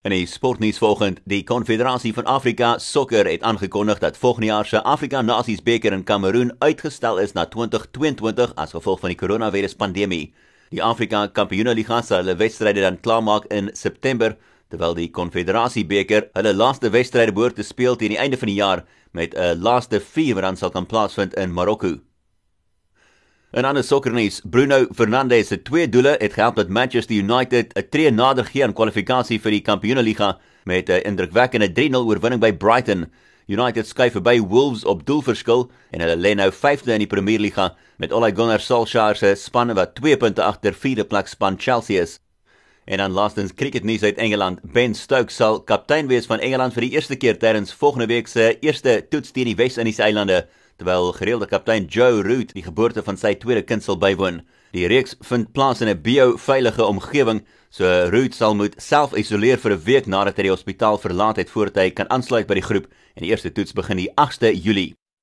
In die sportnuus vanoggend, die Konfederasie van Afrika Sokker het aangekondig dat volgende jaar se Afrika Nasies beker in Kameroen uitgestel is na 2022 as gevolg van die koronavirus pandemie. Die Afrika Kampioenligga sal hulle wedstryde dan klaarmaak in September, terwyl die Konfederasie beker hulle laaste wedstryde behoort te speel teen die einde van die jaar met 'n laaste 4 wat dan sal kan plaasvind in Marokko. En ander sokkernuus, Bruno Fernandes se twee doele het gehelp dat Manchester United 'n tree nader gee aan kwalifikasie vir die Kampioenligga met 'n indrukwekkende 3-0 oorwinning by Brighton. United skuif verby Wolves op doelverskil en hulle lê nou 5de in die Premierliga met Ole Gunnar Solskjaer se span wat 2 punte agter vierde plek span Chelsea is. En dan laastens cricketnuus uit Engeland. Ben Stokes sal kaptein wees van Engeland vir die eerste keer tydens volgende week se eerste toets teen die Wes-Indiese eilande terwyl gereelde kaptein Joe Root die geboorte van sy tweede kind sal bywoon. Die reeks vind plaas in 'n bio-veilige omgewing, so Root sal moet self-isoleer vir 'n week nadat hy die hospitaal verlaat het voordat hy kan aansluit by die groep en die eerste toets begin die 8de Julie.